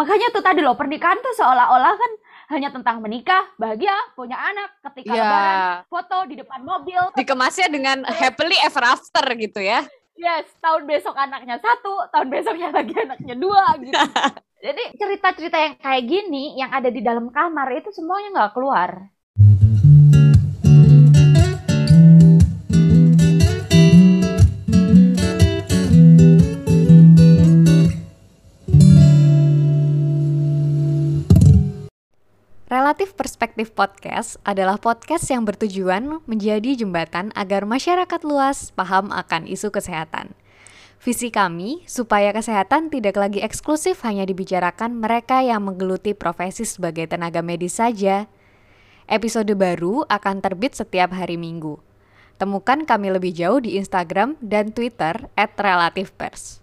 Makanya tuh tadi loh pernikahan tuh seolah-olah kan hanya tentang menikah, bahagia, punya anak, ketika Iya. lebaran, foto di depan mobil. Dikemasnya dengan happily ever after gitu ya. Yes, tahun besok anaknya satu, tahun besoknya lagi anaknya dua gitu. Jadi cerita-cerita yang kayak gini yang ada di dalam kamar itu semuanya nggak keluar. Relatif Perspektif Podcast adalah podcast yang bertujuan menjadi jembatan agar masyarakat luas paham akan isu kesehatan. Visi kami supaya kesehatan tidak lagi eksklusif hanya dibicarakan mereka yang menggeluti profesi sebagai tenaga medis saja. Episode baru akan terbit setiap hari Minggu. Temukan kami lebih jauh di Instagram dan Twitter @relativepers.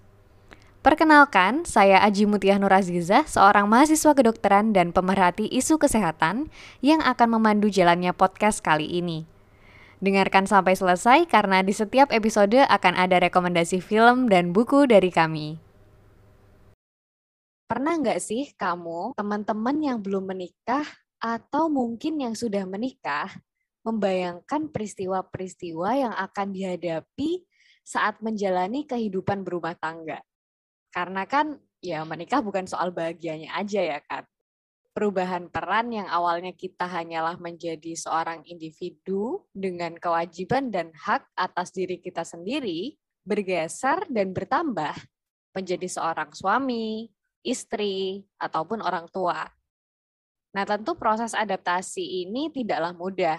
Perkenalkan, saya Aji Mutiah Nur Azizah, seorang mahasiswa kedokteran dan pemerhati isu kesehatan yang akan memandu jalannya podcast kali ini. Dengarkan sampai selesai karena di setiap episode akan ada rekomendasi film dan buku dari kami. Pernah nggak sih kamu, teman-teman yang belum menikah atau mungkin yang sudah menikah, membayangkan peristiwa-peristiwa yang akan dihadapi saat menjalani kehidupan berumah tangga? Karena kan ya menikah bukan soal bahagianya aja ya kan. Perubahan peran yang awalnya kita hanyalah menjadi seorang individu dengan kewajiban dan hak atas diri kita sendiri bergeser dan bertambah menjadi seorang suami, istri, ataupun orang tua. Nah, tentu proses adaptasi ini tidaklah mudah.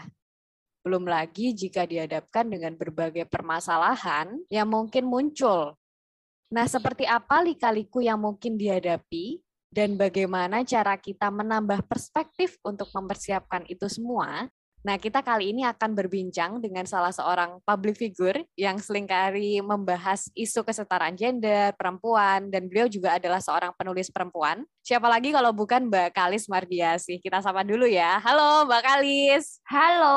Belum lagi jika dihadapkan dengan berbagai permasalahan yang mungkin muncul Nah, seperti apa lika-liku yang mungkin dihadapi dan bagaimana cara kita menambah perspektif untuk mempersiapkan itu semua? Nah, kita kali ini akan berbincang dengan salah seorang public figure yang sering kali membahas isu kesetaraan gender, perempuan, dan beliau juga adalah seorang penulis perempuan. Siapa lagi kalau bukan Mbak Kalis Mardiasi? Kita sapa dulu ya. Halo Mbak Kalis. Halo,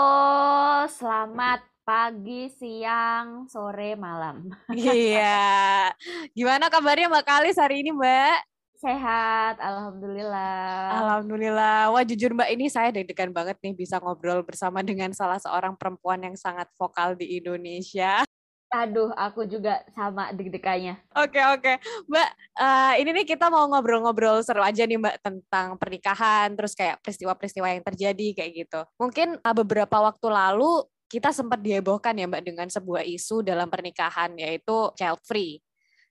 selamat pagi, siang, sore, malam. Iya. Gimana kabarnya Mbak Kalis hari ini, Mbak? Sehat, alhamdulillah. Alhamdulillah. Wah, jujur Mbak, ini saya deg-degan banget nih bisa ngobrol bersama dengan salah seorang perempuan yang sangat vokal di Indonesia. Aduh, aku juga sama deg-degannya. Oke, oke. Mbak, uh, ini nih kita mau ngobrol-ngobrol seru aja nih Mbak tentang pernikahan, terus kayak peristiwa-peristiwa yang terjadi kayak gitu. Mungkin uh, beberapa waktu lalu kita sempat dihebohkan ya Mbak dengan sebuah isu dalam pernikahan yaitu child free.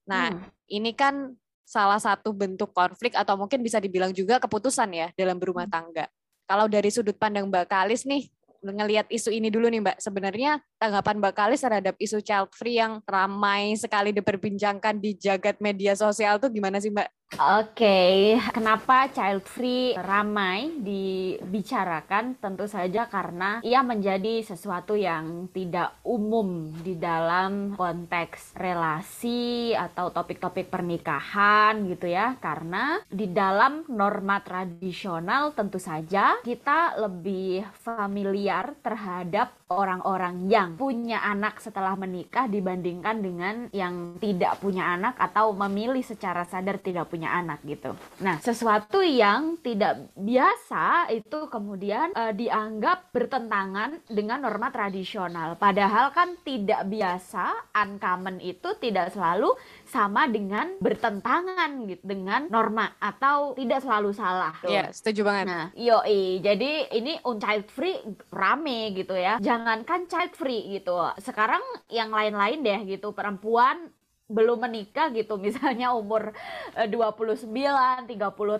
Nah, hmm. ini kan salah satu bentuk konflik atau mungkin bisa dibilang juga keputusan ya dalam berumah tangga. Kalau dari sudut pandang Mbak Kalis nih, ngelihat isu ini dulu nih Mbak, sebenarnya tanggapan Mbak Kalis terhadap isu child free yang ramai sekali diperbincangkan di jagat media sosial tuh gimana sih Mbak? Oke, okay. kenapa child free ramai dibicarakan? Tentu saja karena ia menjadi sesuatu yang tidak umum di dalam konteks relasi atau topik-topik pernikahan gitu ya. Karena di dalam norma tradisional tentu saja kita lebih familiar terhadap orang-orang yang punya anak setelah menikah dibandingkan dengan yang tidak punya anak atau memilih secara sadar tidak punya anak gitu. Nah, sesuatu yang tidak biasa itu kemudian e, dianggap bertentangan dengan norma tradisional. Padahal kan tidak biasa, uncommon itu tidak selalu sama dengan bertentangan gitu dengan norma atau tidak selalu salah. Iya, setuju banget. Nah, yoi. Jadi ini child free rame gitu ya. Jangankan child free gitu. Sekarang yang lain-lain deh gitu. Perempuan belum menikah gitu misalnya umur 29, 30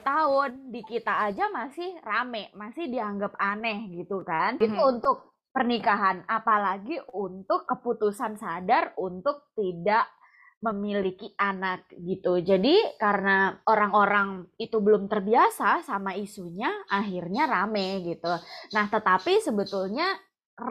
tahun di kita aja masih rame, masih dianggap aneh gitu kan. Mm -hmm. Itu untuk pernikahan, apalagi untuk keputusan sadar untuk tidak memiliki anak gitu. Jadi karena orang-orang itu belum terbiasa sama isunya, akhirnya rame gitu. Nah, tetapi sebetulnya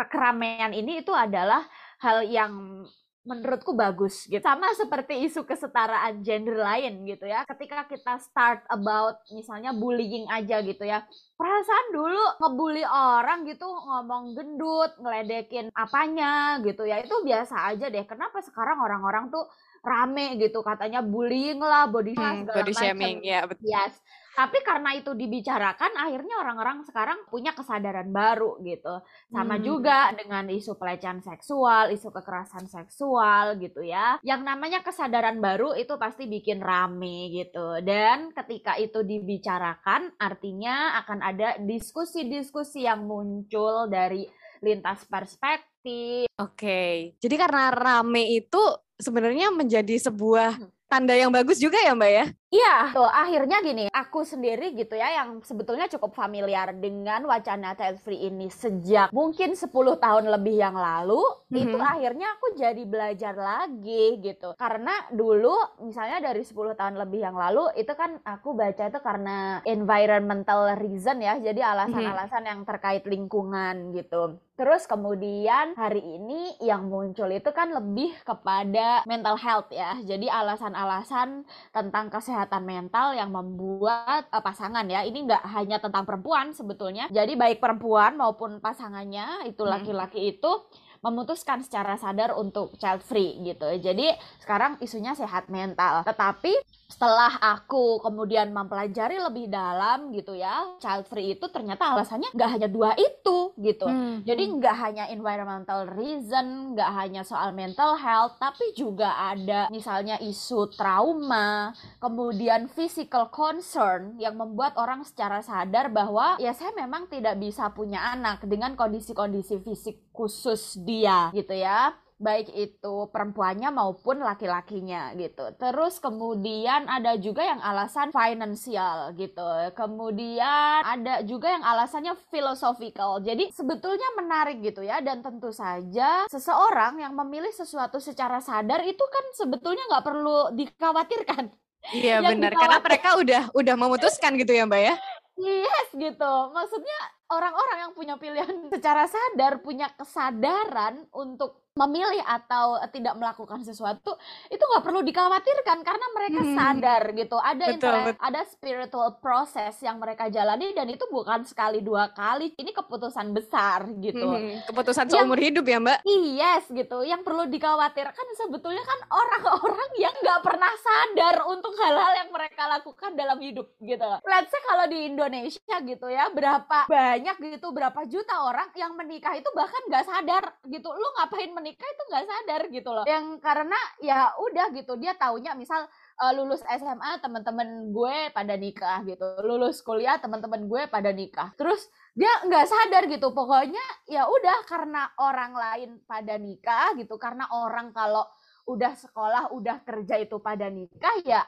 keramaian ini itu adalah hal yang menurutku bagus gitu. Sama seperti isu kesetaraan gender lain gitu ya. Ketika kita start about misalnya bullying aja gitu ya. Perasaan dulu ngebully orang gitu ngomong gendut, ngeledekin apanya gitu ya. Itu biasa aja deh. Kenapa sekarang orang-orang tuh rame gitu katanya bullying lah body, hmm, body shaming ya betul yes Tapi karena itu dibicarakan, akhirnya orang-orang sekarang punya kesadaran baru gitu. Sama Hmm. juga dengan isu pelecehan seksual, isu kekerasan seksual gitu ya. Yang namanya kesadaran baru itu pasti bikin rame gitu. Dan ketika itu dibicarakan, artinya akan ada diskusi-diskusi yang muncul dari lintas perspektif. Oke. Jadi karena rame itu sebenarnya menjadi sebuah Hmm. tanda yang bagus juga ya Mbak ya? Iya, tuh akhirnya gini, aku sendiri gitu ya yang sebetulnya cukup familiar dengan wacana child free ini sejak mungkin 10 tahun lebih yang lalu, itu Mhm. akhirnya aku jadi belajar lagi gitu. Karena dulu misalnya dari 10 tahun lebih yang lalu itu kan aku baca itu karena environmental reason ya, jadi alasan-alasan yang terkait lingkungan gitu. Terus kemudian hari ini yang muncul itu kan lebih kepada mental health ya. Jadi alasan-alasan tentang kesehatan mental yang membuat uh, pasangan ya ini nggak hanya tentang perempuan sebetulnya jadi baik perempuan maupun pasangannya itu Hmm. laki-laki itu memutuskan secara sadar untuk child free gitu. Jadi sekarang isunya sehat mental. Tetapi setelah aku kemudian mempelajari lebih dalam gitu ya child free itu ternyata alasannya nggak hanya dua itu gitu. Hmm. jadi nggak hanya environmental reason, nggak hanya soal mental health, tapi juga ada misalnya isu trauma, kemudian physical concern yang membuat orang secara sadar bahwa ya saya memang tidak bisa punya anak dengan kondisi-kondisi fisik khusus dia gitu ya baik itu perempuannya maupun laki-lakinya gitu. Terus kemudian ada juga yang alasan finansial gitu. Kemudian ada juga yang alasannya philosophical. Jadi sebetulnya menarik gitu ya dan tentu saja seseorang yang memilih sesuatu secara sadar itu kan sebetulnya nggak perlu dikhawatirkan. Iya benar karena dikhawatir- mereka udah udah memutuskan gitu ya Mbak ya. Yes gitu. Maksudnya orang-orang yang punya pilihan secara sadar, punya kesadaran untuk memilih atau tidak melakukan sesuatu itu nggak perlu dikhawatirkan karena mereka Hmm. sadar gitu. Ada Betul, betul. ada spiritual process yang mereka jalani dan itu bukan sekali dua kali. Ini keputusan besar gitu. Hmm, Keputusan Yang- seumur hidup ya Mbak. Yes gitu, yang perlu dikhawatirkan sebetulnya kan orang-orang yang nggak pernah sadar untuk hal-hal yang lakukan dalam hidup gitu. Let's say kalau di Indonesia gitu ya, berapa banyak gitu, berapa juta orang yang menikah itu bahkan nggak sadar gitu. Lu ngapain menikah itu nggak sadar gitu loh. Yang karena ya udah gitu, dia taunya misal eh, lulus SMA teman-teman gue pada nikah gitu, lulus kuliah teman-teman gue pada nikah. Terus dia nggak sadar gitu pokoknya ya udah karena orang lain pada nikah gitu karena orang kalau udah sekolah udah kerja itu pada nikah ya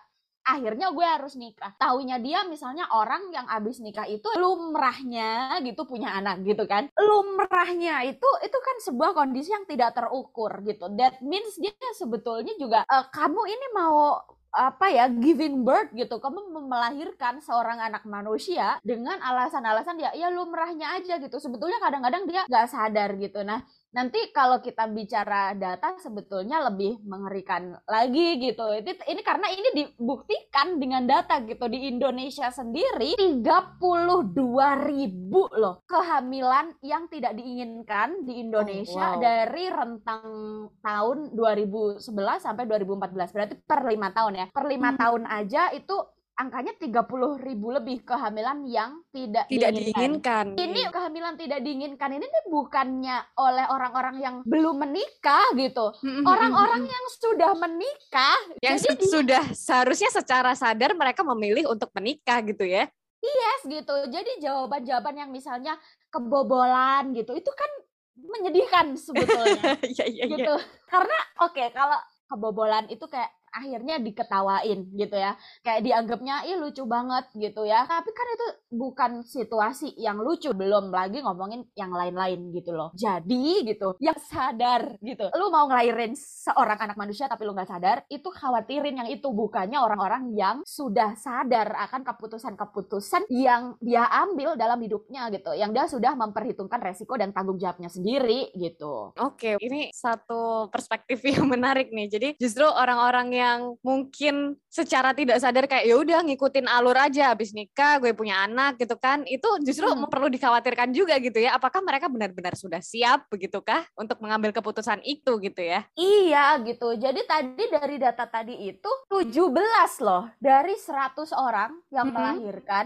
akhirnya gue harus nikah. Taunya dia misalnya orang yang abis nikah itu lumrahnya gitu punya anak gitu kan. Lumrahnya itu itu kan sebuah kondisi yang tidak terukur gitu. That means dia sebetulnya juga "Eh, kamu ini mau apa ya giving birth gitu. Kamu melahirkan seorang anak manusia dengan alasan-alasan ya ya lumrahnya aja gitu. Sebetulnya kadang-kadang dia nggak sadar gitu. Nah nanti kalau kita bicara data sebetulnya lebih mengerikan lagi gitu ini, ini karena ini dibuktikan dengan data gitu di Indonesia sendiri 32 ribu loh kehamilan yang tidak diinginkan di Indonesia wow. dari rentang tahun 2011 sampai 2014 berarti per lima tahun ya per lima Hmm. tahun aja itu angkanya 30 ribu lebih kehamilan yang tidak, Tidak diinginkan. diinginkan. Ini kehamilan tidak diinginkan ini bukannya oleh orang-orang yang belum menikah gitu. Orang-orang yang sudah menikah. yang Jadi su- sudah seharusnya secara sadar mereka memilih untuk menikah gitu ya. yes gitu. Jadi jawaban-jawaban yang misalnya kebobolan gitu itu kan menyedihkan sebetulnya. Iya iya iya. gitu. Karena oke kalau kebobolan itu kayak akhirnya diketawain gitu ya. Kayak dianggapnya ih lucu banget gitu ya. Tapi kan itu bukan situasi yang lucu, belum lagi ngomongin yang lain-lain gitu loh. Jadi gitu, yang sadar gitu. Lu mau ngelahirin seorang anak manusia tapi lu nggak sadar, itu khawatirin yang itu bukannya orang-orang yang sudah sadar akan keputusan-keputusan yang dia ambil dalam hidupnya gitu. Yang dia sudah memperhitungkan resiko dan tanggung jawabnya sendiri gitu. Oke, ini satu perspektif yang menarik nih. Jadi justru orang-orang yang mungkin secara tidak sadar kayak ya udah ngikutin alur aja habis nikah gue punya anak gitu kan itu justru Hmm. perlu dikhawatirkan juga gitu ya apakah mereka benar-benar sudah siap begitukah untuk mengambil keputusan itu gitu ya Iya gitu. Jadi tadi dari data tadi itu 17 loh dari 100 orang yang Mhm. melahirkan.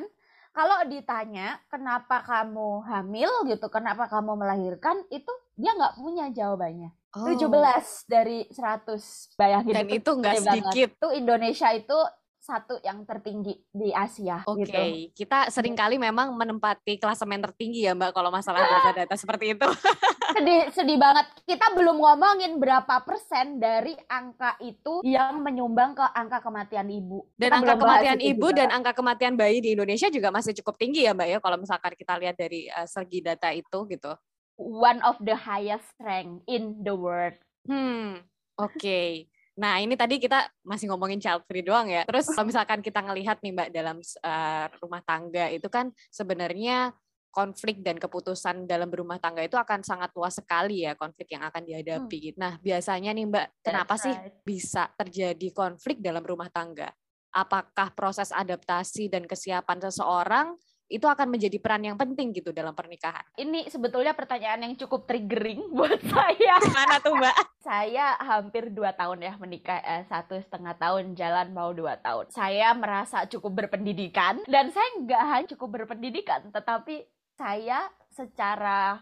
Kalau ditanya kenapa kamu hamil gitu, kenapa kamu melahirkan, itu dia nggak punya jawabannya. 17 dari 100. Bayangin Oh. dan itu nggak banget. sedikit Itu Indonesia itu satu yang tertinggi di Asia Oke, gitu. kita sering kali memang menempati klasemen tertinggi ya Mbak kalau masalah data-data seperti itu. Sedih sedih banget. Kita belum ngomongin berapa persen dari angka itu yang menyumbang ke angka kematian ibu. Dan Kita angka kematian ibu juga. dan angka kematian bayi di Indonesia juga masih cukup tinggi ya Mbak ya kalau misalkan kita lihat dari eh, segi data itu gitu. One of the highest rank in the world. Hmm, oke. Nah, ini tadi kita masih ngomongin child free doang ya. Terus kalau misalkan kita ngelihat nih Mbak dalam eh, rumah tangga itu kan sebenarnya konflik dan keputusan dalam berumah tangga itu akan sangat luas sekali ya konflik yang akan dihadapi. gitu. Nah, biasanya nih Mbak, kenapa That's sih right. bisa terjadi konflik dalam rumah tangga? Apakah proses adaptasi dan kesiapan seseorang itu akan menjadi peran yang penting gitu dalam pernikahan? Ini sebetulnya pertanyaan yang cukup triggering buat saya. Mana tuh Mbak? Saya hampir dua tahun ya menikah, eh, satu setengah tahun jalan mau dua tahun. Saya merasa cukup berpendidikan dan saya nggak hanya cukup berpendidikan, tetapi saya secara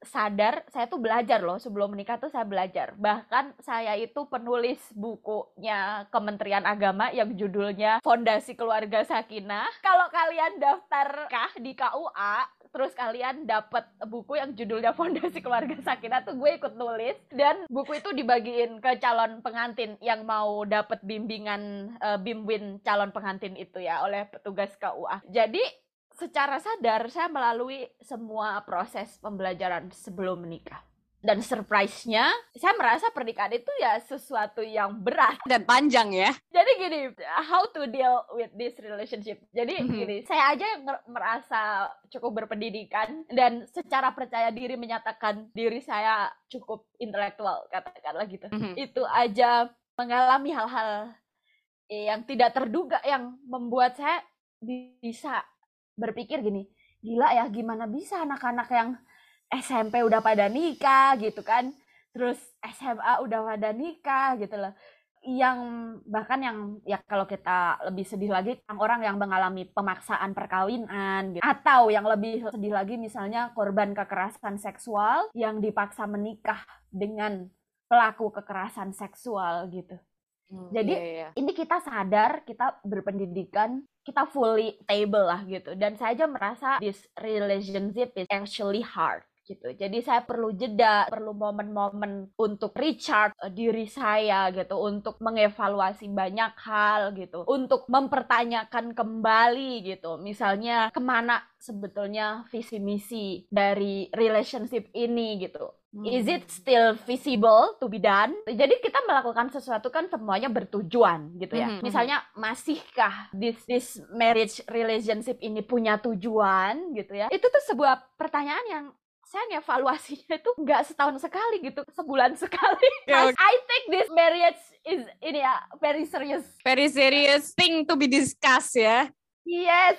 sadar saya tuh belajar loh sebelum menikah tuh saya belajar. Bahkan saya itu penulis bukunya Kementerian Agama yang judulnya Fondasi Keluarga Sakinah. Kalau kalian daftar kah di KUA terus kalian dapat buku yang judulnya Fondasi Keluarga Sakinah tuh gue ikut nulis. Dan buku itu dibagiin ke calon pengantin yang mau dapat bimbingan eh, bimbin calon pengantin itu ya oleh petugas KUA jadi secara sadar saya melalui semua proses pembelajaran sebelum menikah. Dan surprise-nya, saya merasa pernikahan itu ya sesuatu yang berat. Dan panjang ya. Jadi gini, how to deal with this relationship. Jadi Mhm. gini, saya aja merasa cukup berpendidikan dan secara percaya diri menyatakan diri saya cukup intelektual, katakanlah gitu. Mhm. Itu aja mengalami hal-hal yang tidak terduga yang membuat saya bisa berpikir gini, gila ya gimana bisa anak-anak yang SMP udah pada nikah gitu kan, terus SMA udah pada nikah gitu loh. Yang bahkan yang ya kalau kita lebih sedih lagi orang yang mengalami pemaksaan perkawinan gitu. Atau yang lebih sedih lagi misalnya korban kekerasan seksual yang dipaksa menikah dengan pelaku kekerasan seksual gitu. Jadi, Iya, iya. Ini kita sadar, kita berpendidikan, kita fully stable lah gitu. Dan saya aja merasa this relationship is actually hard gitu. Jadi saya perlu jeda, perlu momen-momen untuk recharge eh, diri saya gitu, untuk mengevaluasi banyak hal gitu, untuk mempertanyakan kembali gitu. Misalnya ke mana sebetulnya visi misi dari relationship ini gitu. Is it still visible to be done? Jadi kita melakukan sesuatu kan semuanya bertujuan gitu ya. Mhm, mhm. Misalnya masihkah this this marriage relationship ini punya tujuan gitu ya? Itu tuh sebuah pertanyaan yang saya ngevaluasinya itu nggak setahun sekali gitu, sebulan sekali. Ya, Mas, I think this marriage is ini ya very serious. Very serious thing to be discussed ya. Yes.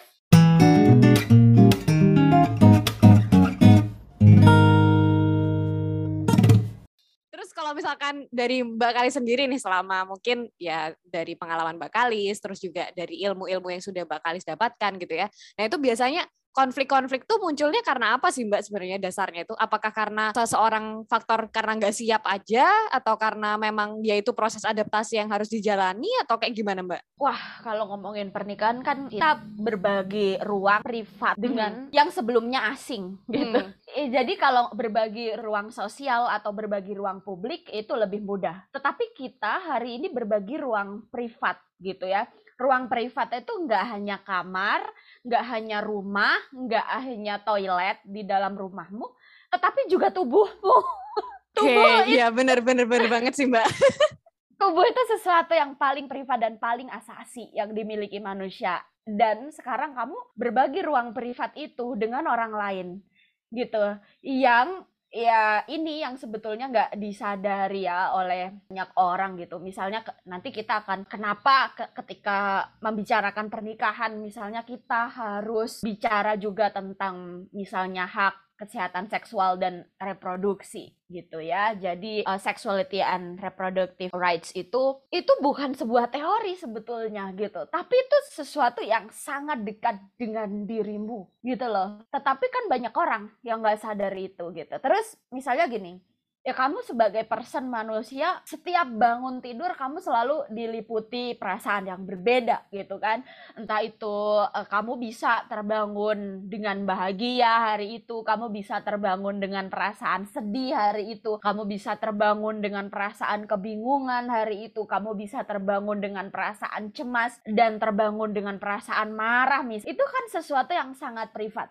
Kalau misalkan dari Mbak Kalis sendiri nih selama mungkin ya dari pengalaman Mbak Kalis, terus juga dari ilmu-ilmu yang sudah Mbak Kalis dapatkan gitu ya. Nah itu biasanya konflik-konflik tuh munculnya karena apa sih Mbak sebenarnya dasarnya itu? Apakah karena seseorang faktor karena nggak siap aja atau karena memang dia itu proses adaptasi yang harus dijalani atau kayak gimana Mbak? Wah, kalau ngomongin pernikahan kan kita berbagi ruang privat dengan yang sebelumnya asing gitu. Hmm. Eh, jadi kalau berbagi ruang sosial atau berbagi ruang publik itu lebih mudah. Tetapi kita hari ini berbagi ruang privat gitu ya. Ruang privat itu nggak hanya kamar, nggak hanya rumah, nggak hanya toilet di dalam rumahmu, tetapi juga tubuhmu. Oke, Tubuh itu iya benar-benar benar banget sih Mbak. tubuh itu sesuatu yang paling privat dan paling asasi yang dimiliki manusia. Dan sekarang kamu berbagi ruang privat itu dengan orang lain gitu. Yang ya ini yang sebetulnya nggak disadari ya oleh banyak orang gitu. Misalnya nanti kita akan kenapa ketika membicarakan pernikahan misalnya kita harus bicara juga tentang misalnya hak kesehatan seksual dan reproduksi gitu ya. Jadi uh, sexuality and reproductive rights itu itu bukan sebuah teori sebetulnya gitu, tapi itu sesuatu yang sangat dekat dengan dirimu gitu loh. Tetapi kan banyak orang yang nggak sadar itu gitu. Terus misalnya gini, ya kamu sebagai person manusia setiap bangun tidur kamu selalu diliputi perasaan yang berbeda gitu kan. Entah itu uh, kamu bisa terbangun dengan bahagia hari itu kamu bisa terbangun dengan perasaan sedih hari itu kamu bisa terbangun dengan perasaan kebingungan hari itu kamu bisa terbangun dengan perasaan cemas dan terbangun dengan perasaan marah mis. Itu kan sesuatu yang sangat privat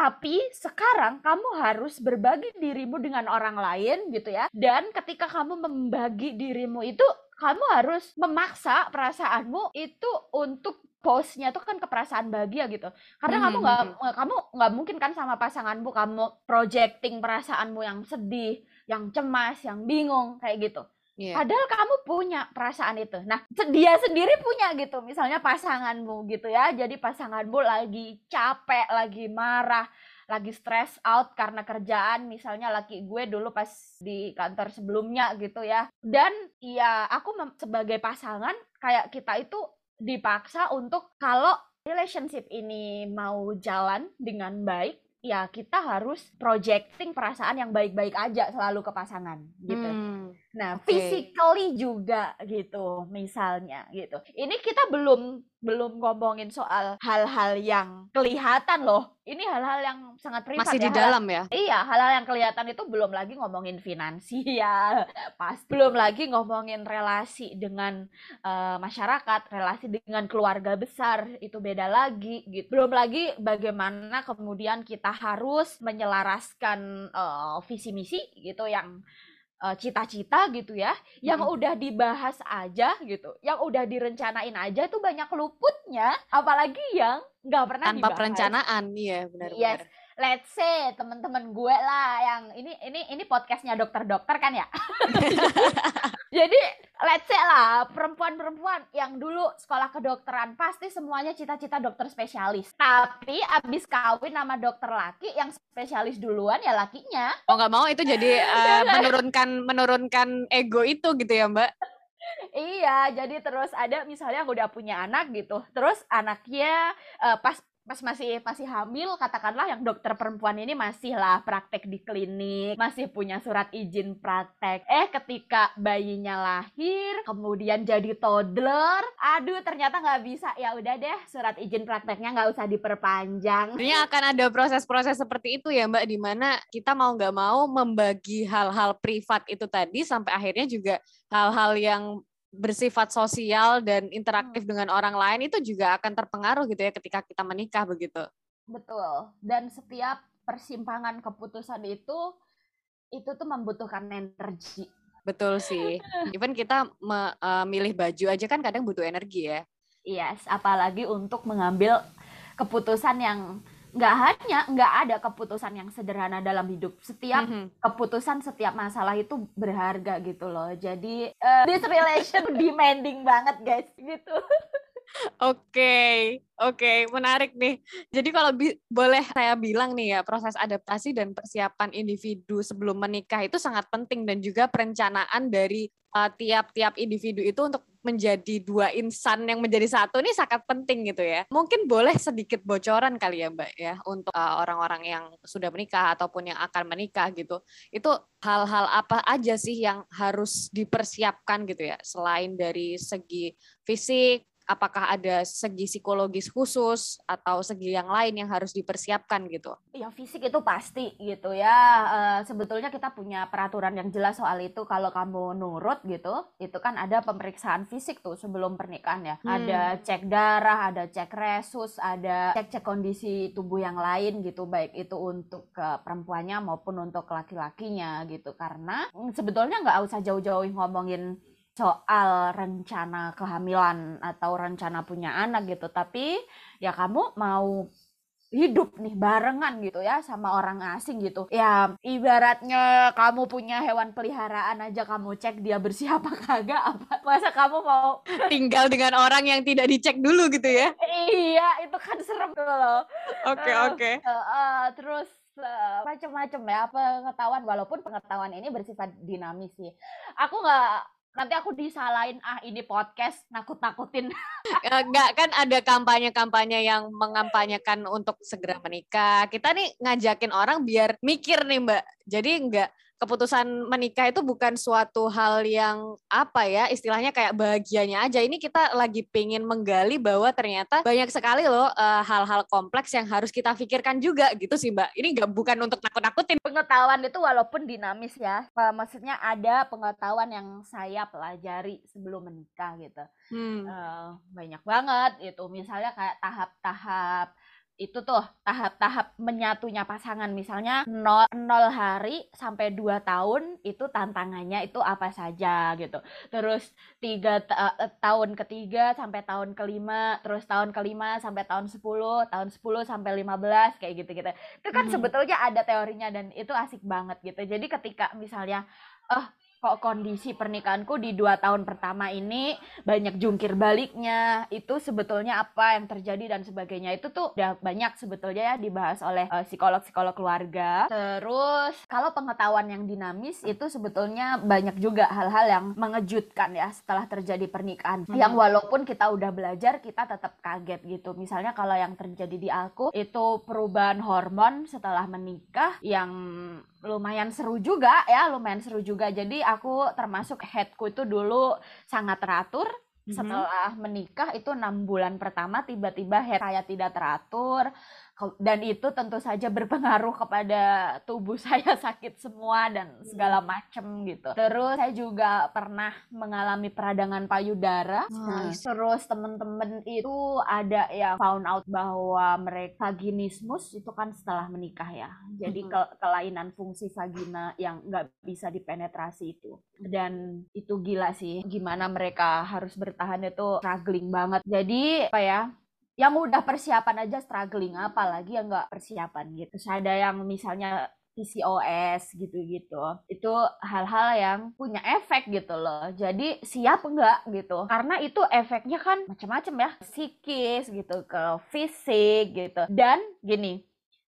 tapi sekarang kamu harus berbagi dirimu dengan orang lain gitu ya. Dan ketika kamu membagi dirimu itu kamu harus memaksa perasaanmu itu untuk postnya tuh kan keperasaan bahagia gitu karena hmm. kamu nggak kamu nggak mungkin kan sama pasanganmu kamu projecting perasaanmu yang sedih yang cemas yang bingung kayak gitu Yeah. Padahal kamu punya perasaan itu. Nah, dia sendiri punya gitu. Misalnya pasanganmu gitu ya. Jadi pasanganmu lagi capek, lagi marah, lagi stress out karena kerjaan. Misalnya laki gue dulu pas di kantor sebelumnya gitu ya. Dan ya aku sebagai pasangan kayak kita itu dipaksa untuk kalau relationship ini mau jalan dengan baik ya kita harus projecting perasaan yang baik-baik aja selalu ke pasangan gitu. Hmm, nah, okay. physically juga gitu misalnya gitu. Ini kita belum belum ngomongin soal hal-hal yang kelihatan loh. Ini hal-hal yang sangat privat Masih ya. di dalam ya? Iya, hal-hal yang kelihatan itu belum lagi ngomongin finansial, pas belum lagi ngomongin relasi dengan uh, masyarakat, relasi dengan keluarga besar itu beda lagi gitu. Belum lagi bagaimana kemudian kita harus menyelaraskan uh, visi misi gitu yang Eh, cita-cita gitu ya, yang hmm. udah dibahas aja gitu, yang udah direncanain aja itu banyak luputnya, apalagi yang nggak pernah tanpa dibahas. perencanaan, iya benar-benar. Yes, let's say teman-teman gue lah yang ini ini ini podcastnya dokter-dokter kan ya. Jadi let's say lah perempuan-perempuan yang dulu sekolah kedokteran pasti semuanya cita-cita dokter spesialis. Tapi abis kawin sama dokter laki yang spesialis duluan ya lakinya. Oh nggak mau itu jadi uh, menurunkan menurunkan ego itu gitu ya Mbak? iya, jadi terus ada misalnya aku udah punya anak gitu, terus anaknya uh, pas pas masih masih hamil katakanlah yang dokter perempuan ini masih lah praktek di klinik masih punya surat izin praktek. Eh ketika bayinya lahir kemudian jadi toddler aduh ternyata nggak bisa. Ya udah deh surat izin prakteknya nggak usah diperpanjang. Ini akan ada proses-proses seperti itu ya mbak di mana kita mau nggak mau membagi hal-hal privat itu tadi sampai akhirnya juga hal-hal yang bersifat sosial dan interaktif hmm. dengan orang lain itu juga akan terpengaruh gitu ya ketika kita menikah begitu. Betul. Dan setiap persimpangan keputusan itu itu tuh membutuhkan energi. Betul sih. Even kita memilih uh, baju aja kan kadang butuh energi ya. Yes, apalagi untuk mengambil keputusan yang nggak hanya nggak ada keputusan yang sederhana dalam hidup. Setiap mm -hmm. keputusan setiap masalah itu berharga gitu loh. Jadi uh, this relation demanding banget guys. Gitu Oke, oke, menarik nih. Jadi kalau boleh saya bilang nih ya, proses adaptasi dan persiapan individu sebelum menikah itu sangat penting dan juga perencanaan dari eh, tiap-tiap uh, individu itu untuk menjadi dua insan yang menjadi satu ini sangat penting gitu ya. Mungkin boleh sedikit bocoran kali ya Mbak ya untuk orang eh, orang-orang yang sudah menikah ataupun yang akan menikah gitu. Itu hal-hal apa aja sih yang harus dipersiapkan gitu ya selain dari segi fisik, apakah ada segi psikologis khusus atau segi yang lain yang harus dipersiapkan gitu? Ya fisik itu pasti gitu ya. Uh, sebetulnya kita punya peraturan yang jelas soal itu. Kalau kamu nurut gitu, itu kan ada pemeriksaan fisik tuh sebelum pernikahan ya. Hmm. Ada cek darah, ada cek resus, ada cek-cek kondisi tubuh yang lain gitu, baik itu untuk ke perempuannya maupun untuk laki-lakinya gitu. Karena mm, sebetulnya nggak usah jauh-jauh ngomongin soal rencana kehamilan atau rencana punya anak gitu. Tapi ya kamu mau hidup nih barengan gitu ya sama orang asing gitu. Ya ibaratnya kamu punya hewan peliharaan aja kamu cek dia bersih apa kagak apa? Masa kamu mau? Tinggal dengan orang yang tidak dicek dulu gitu ya? Iya itu kan serem loh. Oke Uh, oke. uh, uh, terus uh, macam-macam ya pengetahuan. Walaupun pengetahuan ini bersifat dinamis sih. Aku nggak nanti aku disalahin ah ini podcast nakut-nakutin Enggak kan ada kampanye-kampanye yang mengampanyekan untuk segera menikah. Kita nih ngajakin orang biar mikir nih Mbak. Jadi enggak keputusan menikah itu bukan suatu hal yang apa ya istilahnya kayak bahagianya aja. Ini kita lagi pengen menggali bahwa ternyata banyak sekali loh eh, hal-hal kompleks yang harus kita pikirkan juga gitu sih Mbak. Ini enggak bukan untuk nakut-nakutin. pengetahuan itu walaupun dinamis ya uh, maksudnya ada pengetahuan yang saya pelajari sebelum menikah gitu Hmm. Eh, banyak banget itu misalnya kayak tahap-tahap itu tuh tahap-tahap menyatunya pasangan. Misalnya 0, 0 hari sampai 2 tahun itu tantangannya itu apa saja gitu. Terus tiga eh, tahun ketiga sampai tahun kelima terus tahun kelima sampai tahun 10 tahun 10 sampai 15 kayak gitu gitu itu kan Mhm. sebetulnya ada teorinya dan itu asik banget gitu. Jadi ketika misalnya oh kok kondisi pernikahanku di dua tahun pertama ini banyak jungkir baliknya. Itu sebetulnya apa yang terjadi dan sebagainya. Itu tuh udah banyak sebetulnya ya dibahas oleh eh, psikolog-psikolog keluarga. Terus kalau pengetahuan yang dinamis itu sebetulnya banyak juga hal-hal yang mengejutkan ya setelah terjadi pernikahan. Hmm. yang walaupun kita udah belajar kita tetap kaget gitu. Misalnya kalau yang terjadi di aku itu perubahan hormon setelah menikah yang lumayan seru juga ya lumayan seru juga. Jadi aku termasuk headku itu dulu sangat teratur Mhm. setelah menikah itu enam bulan pertama tiba-tiba head saya tidak teratur dan itu tentu saja berpengaruh kepada tubuh saya sakit semua dan segala macem gitu. Terus saya juga pernah mengalami peradangan payudara. Nice. terus temen-temen itu ada yang found out bahwa mereka vaginismus itu kan setelah menikah ya. Jadi Mhm. ke- kelainan fungsi vagina yang nggak bisa dipenetrasi itu. Dan itu gila sih gimana mereka harus bertahan itu struggling banget. Jadi apa ya yang udah persiapan aja struggling apalagi yang nggak persiapan gitu. Terus ada yang misalnya PCOS gitu-gitu. Itu hal-hal yang punya efek gitu loh. Jadi siap enggak gitu? Karena itu efeknya kan macam-macam ya. Psikis gitu ke fisik gitu. Dan gini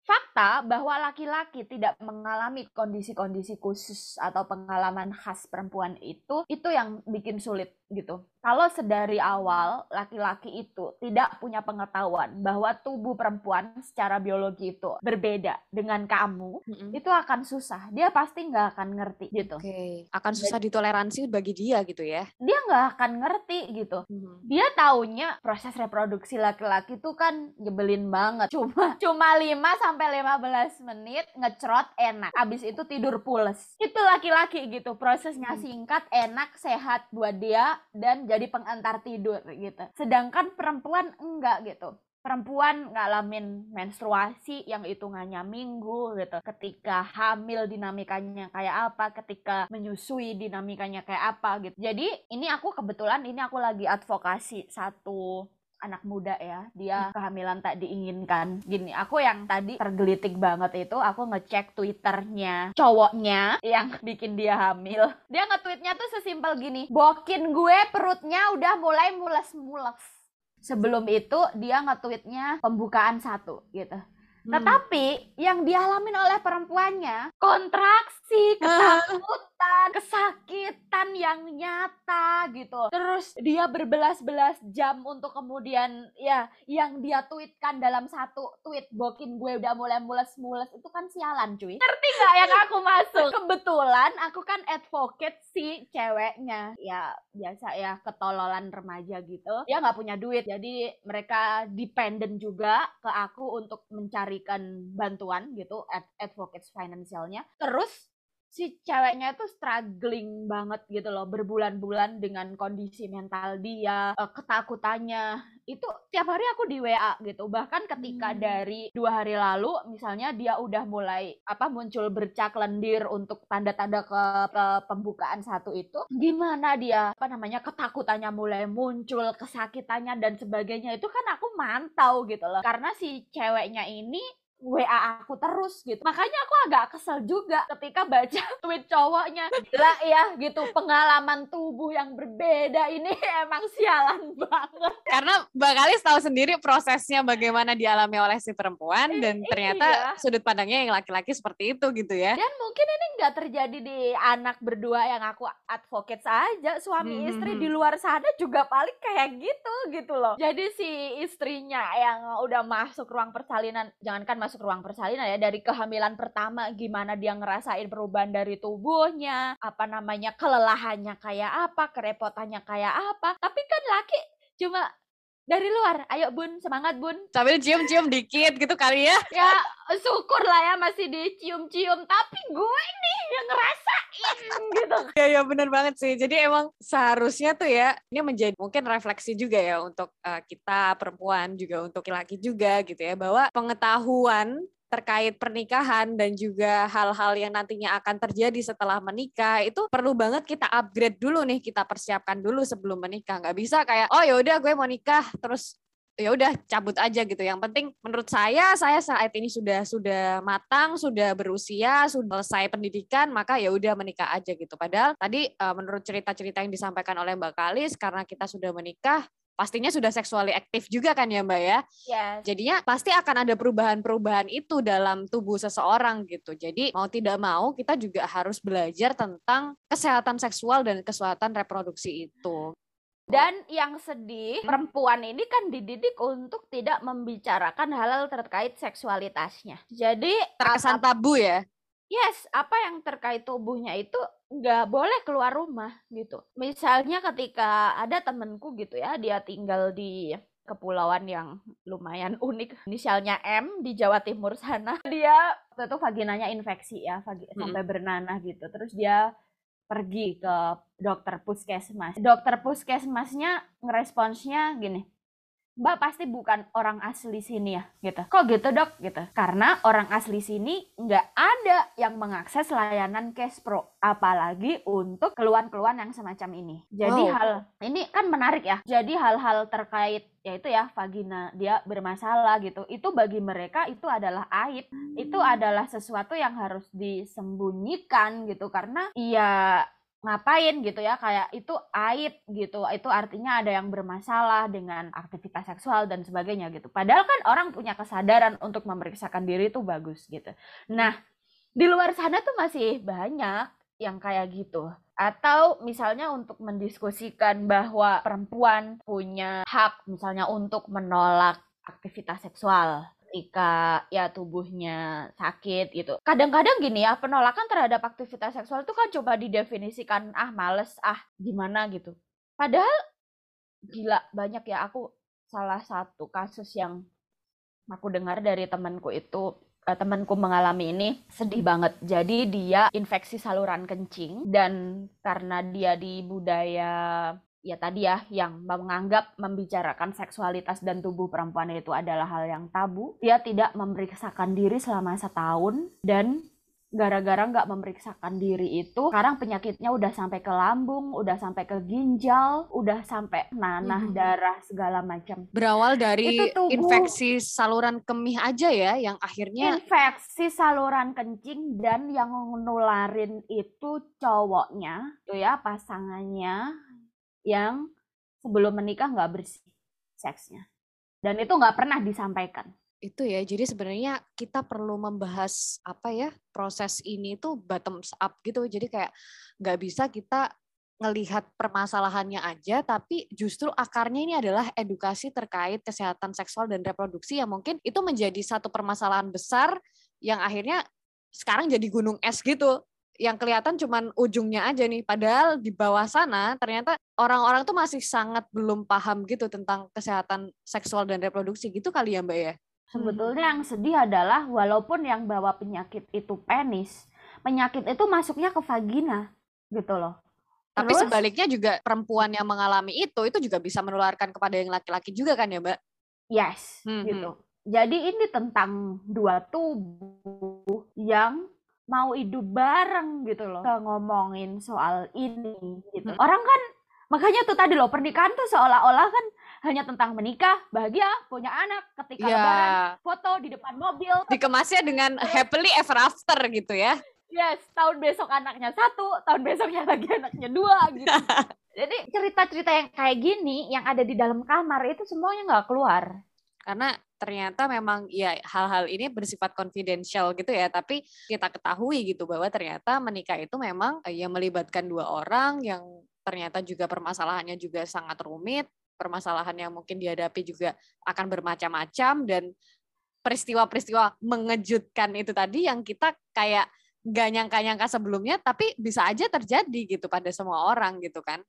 fakta bahwa laki-laki tidak mengalami kondisi-kondisi khusus atau pengalaman khas perempuan itu itu yang bikin sulit gitu. Kalau sedari awal laki-laki itu tidak punya pengetahuan bahwa tubuh perempuan secara biologi itu berbeda dengan kamu Mm-mm. itu akan susah. Dia pasti nggak akan ngerti gitu. Oke, akan susah ditoleransi bagi dia gitu ya. dia nggak akan ngerti gitu. Mhm. dia taunya proses reproduksi laki-laki tuh kan nyebelin banget. Cuma cuma 5 sampai 15 menit ngecrot enak. Habis itu tidur pules. Itu laki-laki gitu. Prosesnya Hmm. singkat enak sehat buat dia dan jadi pengantar tidur gitu. Sedangkan perempuan enggak gitu. Perempuan ngalamin menstruasi yang hitungannya minggu gitu. Ketika hamil dinamikanya kayak apa ketika menyusui dinamikanya kayak apa gitu. Jadi ini aku kebetulan ini aku lagi advokasi satu anak muda ya dia kehamilan tak diinginkan. Gini aku yang tadi tergelitik banget itu aku ngecek twitternya cowoknya yang bikin dia hamil. Dia nge-tweetnya tuh sesimpel gini bokin gue perutnya udah mulai mules-mules. Sebelum itu dia nge-tweetnya pembukaan satu gitu Hmm. tetapi yang dialamin oleh perempuannya kontraksi, ketakutan, kesakitan yang nyata gitu. Terus dia berbelas-belas jam untuk kemudian ya yang dia tweetkan dalam satu tweet bokin gue udah mulai mules-mules itu kan sialan cuy. Ngerti nggak yang aku masuk? Kebetulan aku kan advocate si ceweknya. Ya biasa ya ketololan remaja gitu. Dia nggak punya duit jadi mereka dependent juga ke aku untuk mencarikan bantuan gitu ad advocates finansialnya terus si ceweknya itu struggling banget gitu loh berbulan-bulan dengan kondisi mental dia uh, ketakutannya. Itu tiap hari aku di WA gitu. Bahkan ketika hmm. dari dua hari lalu misalnya dia udah mulai apa muncul bercak lendir untuk tanda-tanda ke, ke pembukaan satu itu gimana dia apa namanya ketakutannya mulai muncul kesakitannya dan sebagainya. Itu kan aku mantau gitu loh. Karena si ceweknya ini WA aku terus gitu. Makanya aku agak kesel juga ketika baca tweet cowoknya. Gila ya gitu, pengalaman tubuh yang berbeda ini emang sialan banget. Karena Mbak Kalis tahu sendiri prosesnya bagaimana dialami oleh si perempuan dan ternyata iya. sudut pandangnya yang laki-laki seperti itu gitu ya. Dan mungkin ini nggak terjadi di anak berdua yang aku advocate saja. Suami hmm. istri di luar sana juga paling kayak gitu gitu loh. Jadi si istrinya yang udah masuk ruang persalinan, jangankan masuk ruang persalinan ya dari kehamilan pertama gimana dia ngerasain perubahan dari tubuhnya apa namanya kelelahannya kayak apa kerepotannya kayak apa. Tapi kan laki cuma dari luar. Ayo Bun, semangat Bun. Sambil cium-cium dikit gitu kali ya. Ya, syukur lah ya masih dicium-cium. Tapi gue nih yang ngerasain gitu. Ya, ya bener banget sih. Jadi emang seharusnya tuh ya, ini menjadi mungkin refleksi juga ya untuk uh, kita perempuan juga, untuk laki-laki juga gitu ya. Bahwa pengetahuan terkait pernikahan dan juga hal-hal yang nantinya akan terjadi setelah menikah itu perlu banget kita upgrade dulu nih kita persiapkan dulu sebelum menikah. Nggak bisa kayak oh ya udah gue mau nikah terus ya udah cabut aja gitu. Yang penting menurut saya saya saat ini sudah sudah matang sudah berusia sudah selesai pendidikan maka ya udah menikah aja gitu. Padahal tadi eh, menurut cerita-cerita yang disampaikan oleh Mbak Kalis karena kita sudah menikah pastinya sudah seksuali aktif juga kan ya Mbak ya. Yes. Jadinya pasti akan ada perubahan-perubahan itu dalam tubuh seseorang gitu. Jadi mau tidak mau kita juga harus belajar tentang kesehatan seksual dan kesehatan reproduksi itu. Dan yang sedih, perempuan ini kan dididik untuk tidak membicarakan hal-hal terkait seksualitasnya. Jadi terkesan tabu ya? Yes, apa yang terkait tubuhnya itu nggak boleh keluar rumah gitu. Misalnya ketika ada temenku gitu ya, dia tinggal di kepulauan yang lumayan unik, inisialnya M di Jawa Timur sana. Dia waktu itu vaginanya infeksi ya, vagi, hmm. sampai bernanah gitu. Terus dia pergi ke dokter puskesmas. Dokter puskesmasnya ngeresponsnya gini, Mbak pasti bukan orang asli sini ya, gitu. Kok gitu dok? Gitu. Karena orang asli sini nggak ada yang mengakses layanan Cash Pro, apalagi untuk keluhan-keluhan yang semacam ini. Jadi wow. hal ini kan menarik ya. Jadi hal-hal terkait yaitu ya vagina dia bermasalah gitu. Itu bagi mereka itu adalah aib. Itu adalah sesuatu yang harus disembunyikan gitu karena ya ngapain gitu ya kayak itu aib gitu. Itu artinya ada yang bermasalah dengan aktivitas seksual dan sebagainya gitu. Padahal kan orang punya kesadaran untuk memeriksakan diri itu bagus gitu. Nah di luar sana tuh masih banyak yang kayak gitu. Atau misalnya untuk mendiskusikan bahwa perempuan punya hak misalnya untuk menolak aktivitas seksual ketika ya tubuhnya sakit gitu. Kadang-kadang gini ya, penolakan terhadap aktivitas seksual itu kan coba didefinisikan ah males, ah gimana gitu. Padahal gila banyak ya aku salah satu kasus yang aku dengar dari temanku itu uh, temanku mengalami ini sedih banget. Jadi dia infeksi saluran kencing dan karena dia di budaya ya tadi ya yang menganggap membicarakan seksualitas dan tubuh perempuan itu adalah hal yang tabu. Dia tidak memeriksakan diri selama setahun dan gara-gara nggak memeriksakan diri itu sekarang penyakitnya udah sampai ke lambung, udah sampai ke ginjal, udah sampai nanah, hmm. darah segala macam. Berawal dari infeksi saluran kemih aja ya yang akhirnya infeksi saluran kencing dan yang nularin itu cowoknya, tuh ya pasangannya yang sebelum menikah nggak bersih seksnya. Dan itu nggak pernah disampaikan. Itu ya, jadi sebenarnya kita perlu membahas apa ya, proses ini tuh bottom up gitu. Jadi kayak nggak bisa kita ngelihat permasalahannya aja, tapi justru akarnya ini adalah edukasi terkait kesehatan seksual dan reproduksi yang mungkin itu menjadi satu permasalahan besar yang akhirnya sekarang jadi gunung es gitu yang kelihatan cuman ujungnya aja nih. Padahal di bawah sana ternyata orang-orang tuh masih sangat belum paham gitu tentang kesehatan seksual dan reproduksi gitu kali ya Mbak ya. Sebetulnya yang sedih adalah walaupun yang bawa penyakit itu penis, penyakit itu masuknya ke vagina gitu loh. Tapi Terus- sebaliknya juga perempuan yang mengalami itu itu juga bisa menularkan kepada yang laki-laki juga kan ya, Mbak? Yes, Hmm, gitu. Jadi ini tentang dua tubuh yang mau hidup bareng gitu loh. Kita ngomongin soal ini gitu. Hmm. Orang kan makanya tuh tadi loh pernikahan tuh seolah-olah kan hanya tentang menikah, bahagia, punya anak, ketika Iya. lebaran, foto di depan mobil. Dikemasnya dengan happily ever after gitu ya. Yes, tahun besok anaknya satu, tahun besoknya lagi anaknya dua gitu. Jadi cerita-cerita yang kayak gini yang ada di dalam kamar itu semuanya nggak keluar. Karena ternyata memang ya hal-hal ini bersifat confidential gitu ya, tapi kita ketahui gitu bahwa ternyata menikah itu memang ya melibatkan dua orang yang ternyata juga permasalahannya juga sangat rumit, permasalahan yang mungkin dihadapi juga akan bermacam-macam dan peristiwa-peristiwa mengejutkan itu tadi yang kita kayak gak nyangka-nyangka sebelumnya tapi bisa aja terjadi gitu pada semua orang gitu kan.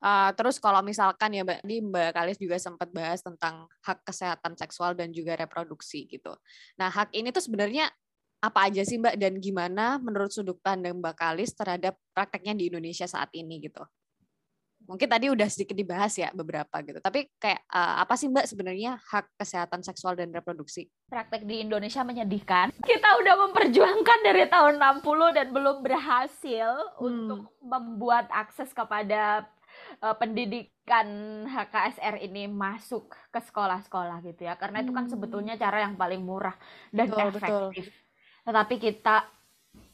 Uh, terus kalau misalkan ya Mbak, tadi Mbak Kalis juga sempat bahas tentang hak kesehatan seksual dan juga reproduksi gitu. Nah hak ini tuh sebenarnya apa aja sih Mbak dan gimana menurut sudut pandang Mbak Kalis terhadap prakteknya di Indonesia saat ini gitu? Mungkin tadi udah sedikit dibahas ya beberapa gitu. Tapi kayak uh, apa sih Mbak sebenarnya hak kesehatan seksual dan reproduksi? Praktek di Indonesia menyedihkan. Kita udah memperjuangkan dari tahun 60 dan belum berhasil Hmm. untuk membuat akses kepada uh, pendidikan HKSR ini masuk ke sekolah-sekolah gitu ya. Karena itu kan Hmm. sebetulnya cara yang paling murah dan Betul, betul. efektif. Tetapi kita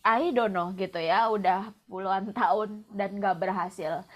I don't know gitu ya, udah puluhan tahun dan nggak berhasil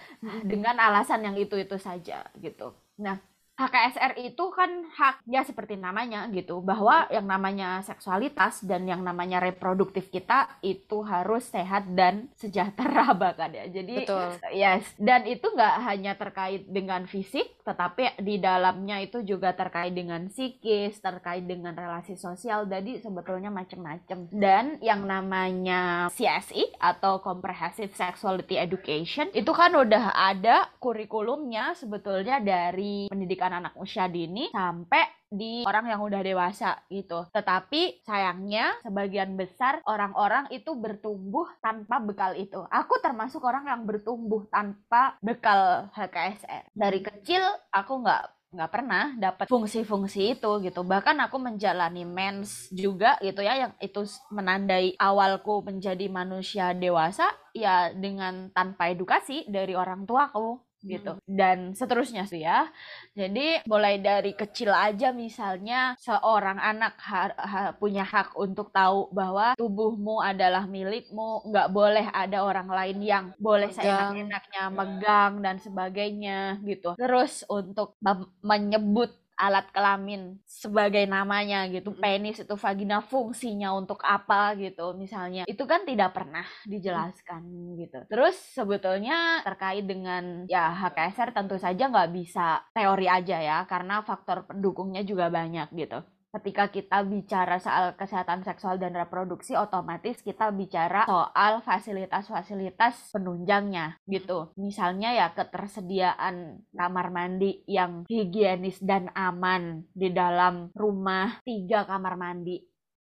dengan alasan yang itu-itu saja gitu. Nah, HKSR itu kan hak ya seperti namanya gitu, bahwa yang namanya seksualitas dan yang namanya reproduktif kita itu harus sehat dan sejahtera bahkan ya. Jadi Betul. Yes, dan itu nggak hanya terkait dengan fisik, tetapi di dalamnya itu juga terkait dengan psikis, terkait dengan relasi sosial, jadi sebetulnya macam-macam. Dan yang namanya CSE atau Comprehensive Sexuality Education itu kan udah ada kurikulumnya sebetulnya dari pendidikan anak usia dini sampai di orang yang udah dewasa gitu. Tetapi sayangnya sebagian besar orang-orang itu bertumbuh tanpa bekal itu. Aku termasuk orang yang bertumbuh tanpa bekal HKSR. Dari kecil aku nggak nggak pernah dapat fungsi-fungsi itu gitu bahkan aku menjalani mens juga gitu ya yang itu menandai awalku menjadi manusia dewasa ya dengan tanpa edukasi dari orang tuaku gitu. Dan seterusnya sih ya. Jadi mulai dari kecil aja misalnya seorang anak ha- ha- punya hak untuk tahu bahwa tubuhmu adalah milikmu, nggak boleh ada orang lain yang boleh seenak-enaknya megang dan sebagainya gitu. Terus untuk menyebut alat kelamin sebagai namanya gitu, penis itu vagina fungsinya untuk apa gitu misalnya. Itu kan tidak pernah dijelaskan gitu. Terus sebetulnya terkait dengan ya HKSR tentu saja nggak bisa teori aja ya karena faktor pendukungnya juga banyak gitu. Ketika kita bicara soal kesehatan seksual dan reproduksi, otomatis kita bicara soal fasilitas-fasilitas penunjangnya gitu. Misalnya ya ketersediaan kamar mandi yang higienis dan aman di dalam rumah tiga kamar mandi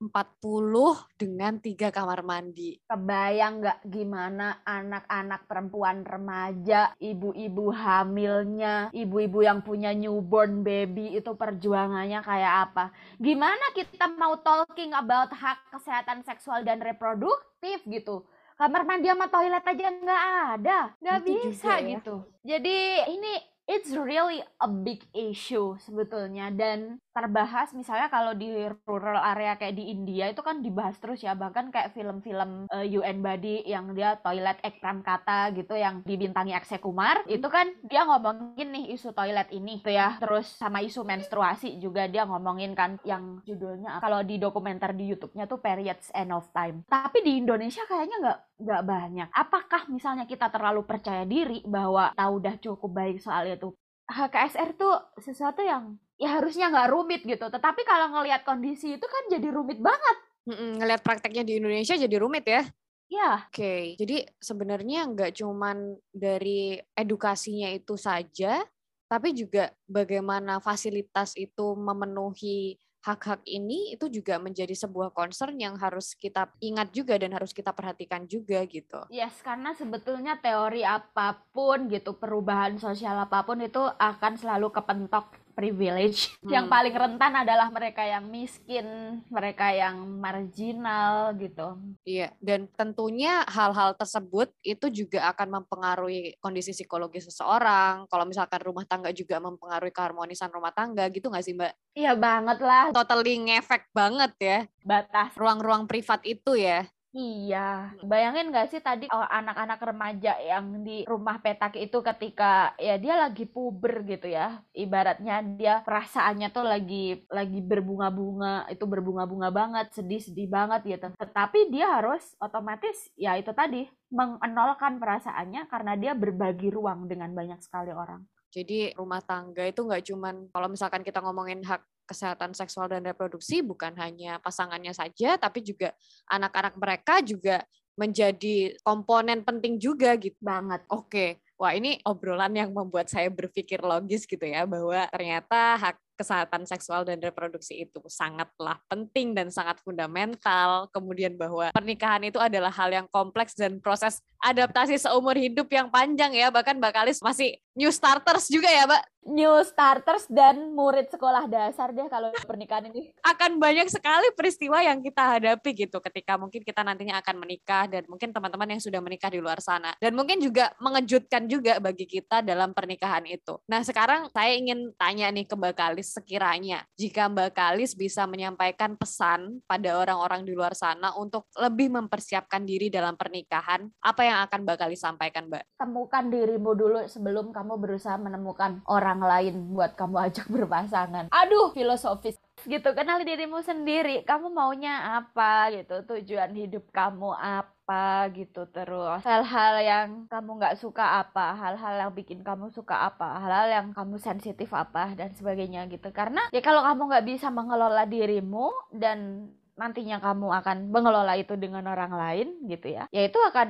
40 dengan tiga kamar mandi. Kebayang nggak gimana anak-anak perempuan remaja, ibu-ibu hamilnya, ibu-ibu yang punya newborn baby itu perjuangannya kayak apa? Gimana kita mau talking about hak kesehatan seksual dan reproduktif gitu? Kamar mandi sama toilet aja nggak ada, nggak bisa juga ya. gitu. Jadi ini it's really a big issue sebetulnya. Dan terbahas misalnya kalau di rural area kayak di India itu kan dibahas terus ya. Bahkan kayak film-film eh, UN Body yang dia toilet ekran kata gitu yang dibintangi Akshay Kumar itu kan dia ngomongin nih isu toilet ini tuh ya. Terus sama isu menstruasi juga dia ngomongin kan yang judulnya kalau di dokumenter di YouTube-nya tuh periods end of time. Tapi di Indonesia kayaknya nggak nggak banyak. Apakah misalnya kita terlalu percaya diri bahwa tahu udah cukup baik soal itu HKSR tuh sesuatu yang ya harusnya nggak rumit gitu. Tetapi kalau ngelihat kondisi itu kan jadi rumit banget. Mm-mm, ngelihat prakteknya di Indonesia jadi rumit ya. Ya, Oke, jadi sebenarnya nggak cuman dari edukasinya itu saja, tapi juga bagaimana fasilitas itu memenuhi hak-hak ini itu juga menjadi sebuah concern yang harus kita ingat juga dan harus kita perhatikan juga gitu. Yes, karena sebetulnya teori apa pun gitu, perubahan sosial apa pun itu akan selalu kepentok privilege. Hmm. Yang paling rentan adalah mereka yang miskin, mereka yang marginal gitu. Iya, dan tentunya hal-hal tersebut itu juga akan mempengaruhi kondisi psikologis seseorang. Kalau misalkan rumah tangga juga mempengaruhi keharmonisan rumah tangga gitu nggak sih Mbak? Iya banget lah. Totally ngefek banget ya. Batas. Ruang-ruang privat itu ya. Iya, bayangin gak sih tadi oh, anak-anak remaja yang di rumah petak itu ketika ya dia lagi puber gitu ya, ibaratnya dia perasaannya tuh lagi lagi berbunga-bunga, itu berbunga-bunga banget, sedih-sedih banget gitu. Tetapi dia harus otomatis ya itu tadi mengenolkan perasaannya karena dia berbagi ruang dengan banyak sekali orang. Jadi rumah tangga itu nggak cuman kalau misalkan kita ngomongin hak kesehatan seksual dan reproduksi bukan hanya pasangannya saja tapi juga anak-anak mereka juga menjadi komponen penting juga gitu banget. Oke. Wah, ini obrolan yang membuat saya berpikir logis gitu ya bahwa ternyata hak kesehatan seksual dan reproduksi itu sangatlah penting dan sangat fundamental. Kemudian bahwa pernikahan itu adalah hal yang kompleks dan proses adaptasi seumur hidup yang panjang ya. Bahkan Mbak Kalis masih new starters juga ya, Mbak? New starters dan murid sekolah dasar deh kalau pernikahan ini. Akan banyak sekali peristiwa yang kita hadapi gitu ketika mungkin kita nantinya akan menikah dan mungkin teman-teman yang sudah menikah di luar sana. Dan mungkin juga mengejutkan juga bagi kita dalam pernikahan itu. Nah, sekarang saya ingin tanya nih ke Mbak Kalis sekiranya jika Mbak Kalis bisa menyampaikan pesan pada orang-orang di luar sana untuk lebih mempersiapkan diri dalam pernikahan, apa yang akan Mbak Kalis sampaikan, Mbak? Temukan dirimu dulu sebelum kamu berusaha menemukan orang lain buat kamu ajak berpasangan. Aduh, filosofis gitu kenali dirimu sendiri kamu maunya apa gitu tujuan hidup kamu apa gitu terus hal-hal yang kamu nggak suka apa hal-hal yang bikin kamu suka apa hal-hal yang kamu sensitif apa dan sebagainya gitu. Karena ya kalau kamu nggak bisa mengelola dirimu dan nantinya kamu akan mengelola itu dengan orang lain gitu ya ya itu akan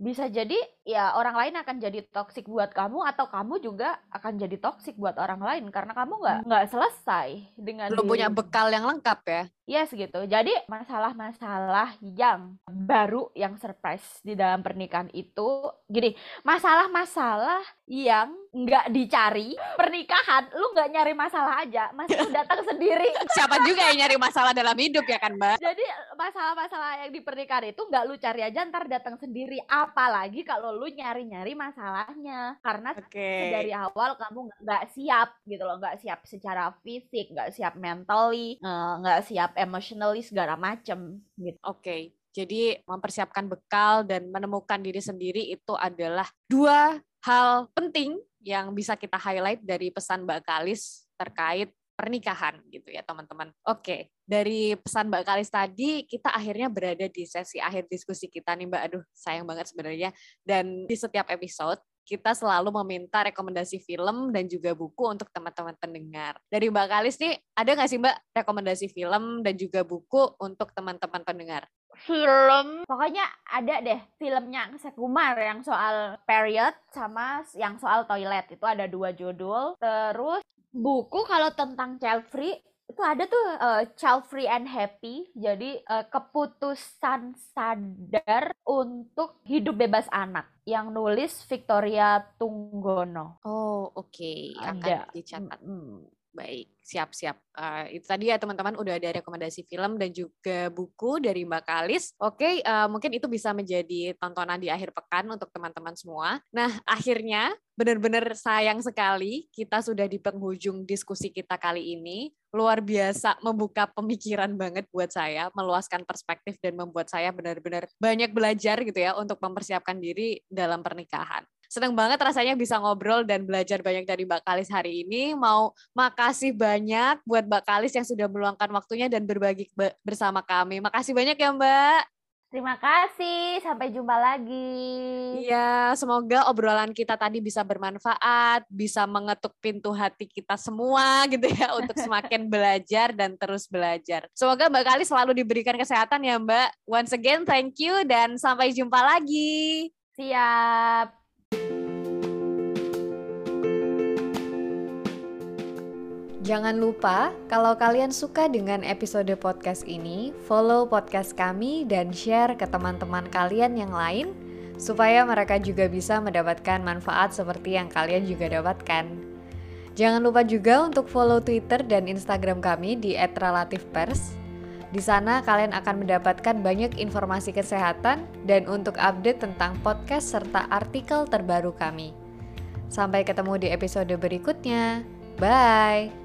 bisa jadi ya orang lain akan jadi toksik buat kamu atau kamu juga akan jadi toksik buat orang lain karena kamu nggak hmm. nggak selesai dengan belum punya bekal yang lengkap ya? Yes gitu. Jadi masalah-masalah yang baru yang surprise di dalam pernikahan itu gini masalah-masalah yang nggak dicari pernikahan lu nggak nyari masalah aja masih datang sendiri. Siapa juga yang nyari masalah dalam hidup ya kan mbak? Jadi masalah-masalah yang di pernikahan itu nggak lu cari aja ntar datang sendiri. Apalagi kalau lu nyari-nyari masalahnya karena okay. dari awal kamu nggak siap gitu loh nggak siap secara fisik nggak siap mentally eh, nggak siap emotionally segala macem gitu oke okay. Jadi mempersiapkan bekal dan menemukan diri sendiri itu adalah dua hal penting yang bisa kita highlight dari pesan Mbak Kalis terkait pernikahan gitu ya teman-teman. Oke, dari pesan Mbak Kalis tadi kita akhirnya berada di sesi akhir diskusi kita nih Mbak. Aduh, sayang banget sebenarnya. Dan di setiap episode kita selalu meminta rekomendasi film dan juga buku untuk teman-teman pendengar. Dari Mbak Kalis nih, ada nggak sih Mbak rekomendasi film dan juga buku untuk teman-teman pendengar? Film, pokoknya ada deh filmnya Sekumar yang soal period sama yang soal toilet itu ada dua judul. Terus buku kalau tentang child free itu ada tuh uh, child free and happy jadi uh, keputusan sadar untuk hidup bebas anak yang nulis Victoria Tunggono oh oke okay. akan dicatat mm -hmm. Baik siap-siap. Uh, itu tadi ya teman-teman udah ada rekomendasi film dan juga buku dari Mbak Kalis. Oke, okay, uh, eh, mungkin itu bisa menjadi tontonan di akhir pekan untuk teman-teman semua. Nah, akhirnya benar-benar sayang sekali kita sudah di penghujung diskusi kita kali ini. Luar biasa membuka pemikiran banget buat saya, meluaskan perspektif dan membuat saya benar-benar banyak belajar gitu ya untuk mempersiapkan diri dalam pernikahan. Senang banget rasanya bisa ngobrol dan belajar banyak dari Mbak Kalis hari ini. Mau makasih banyak buat Mbak Kalis yang sudah meluangkan waktunya dan berbagi bersama kami. Makasih banyak ya Mbak. Terima kasih, sampai jumpa lagi. Iya, semoga obrolan kita tadi bisa bermanfaat, bisa mengetuk pintu hati kita semua gitu ya untuk semakin belajar dan terus belajar. Semoga Mbak Kali selalu diberikan kesehatan ya Mbak. Once again, thank you dan sampai jumpa lagi. Siap. Jangan lupa, kalau kalian suka dengan episode podcast ini, follow podcast kami dan share ke teman-teman kalian yang lain, supaya mereka juga bisa mendapatkan manfaat seperti yang kalian juga dapatkan. Jangan lupa juga untuk follow Twitter dan Instagram kami di @relativepers. Di sana kalian akan mendapatkan banyak informasi kesehatan dan untuk update tentang podcast serta artikel terbaru kami. Sampai ketemu di episode berikutnya. Bye.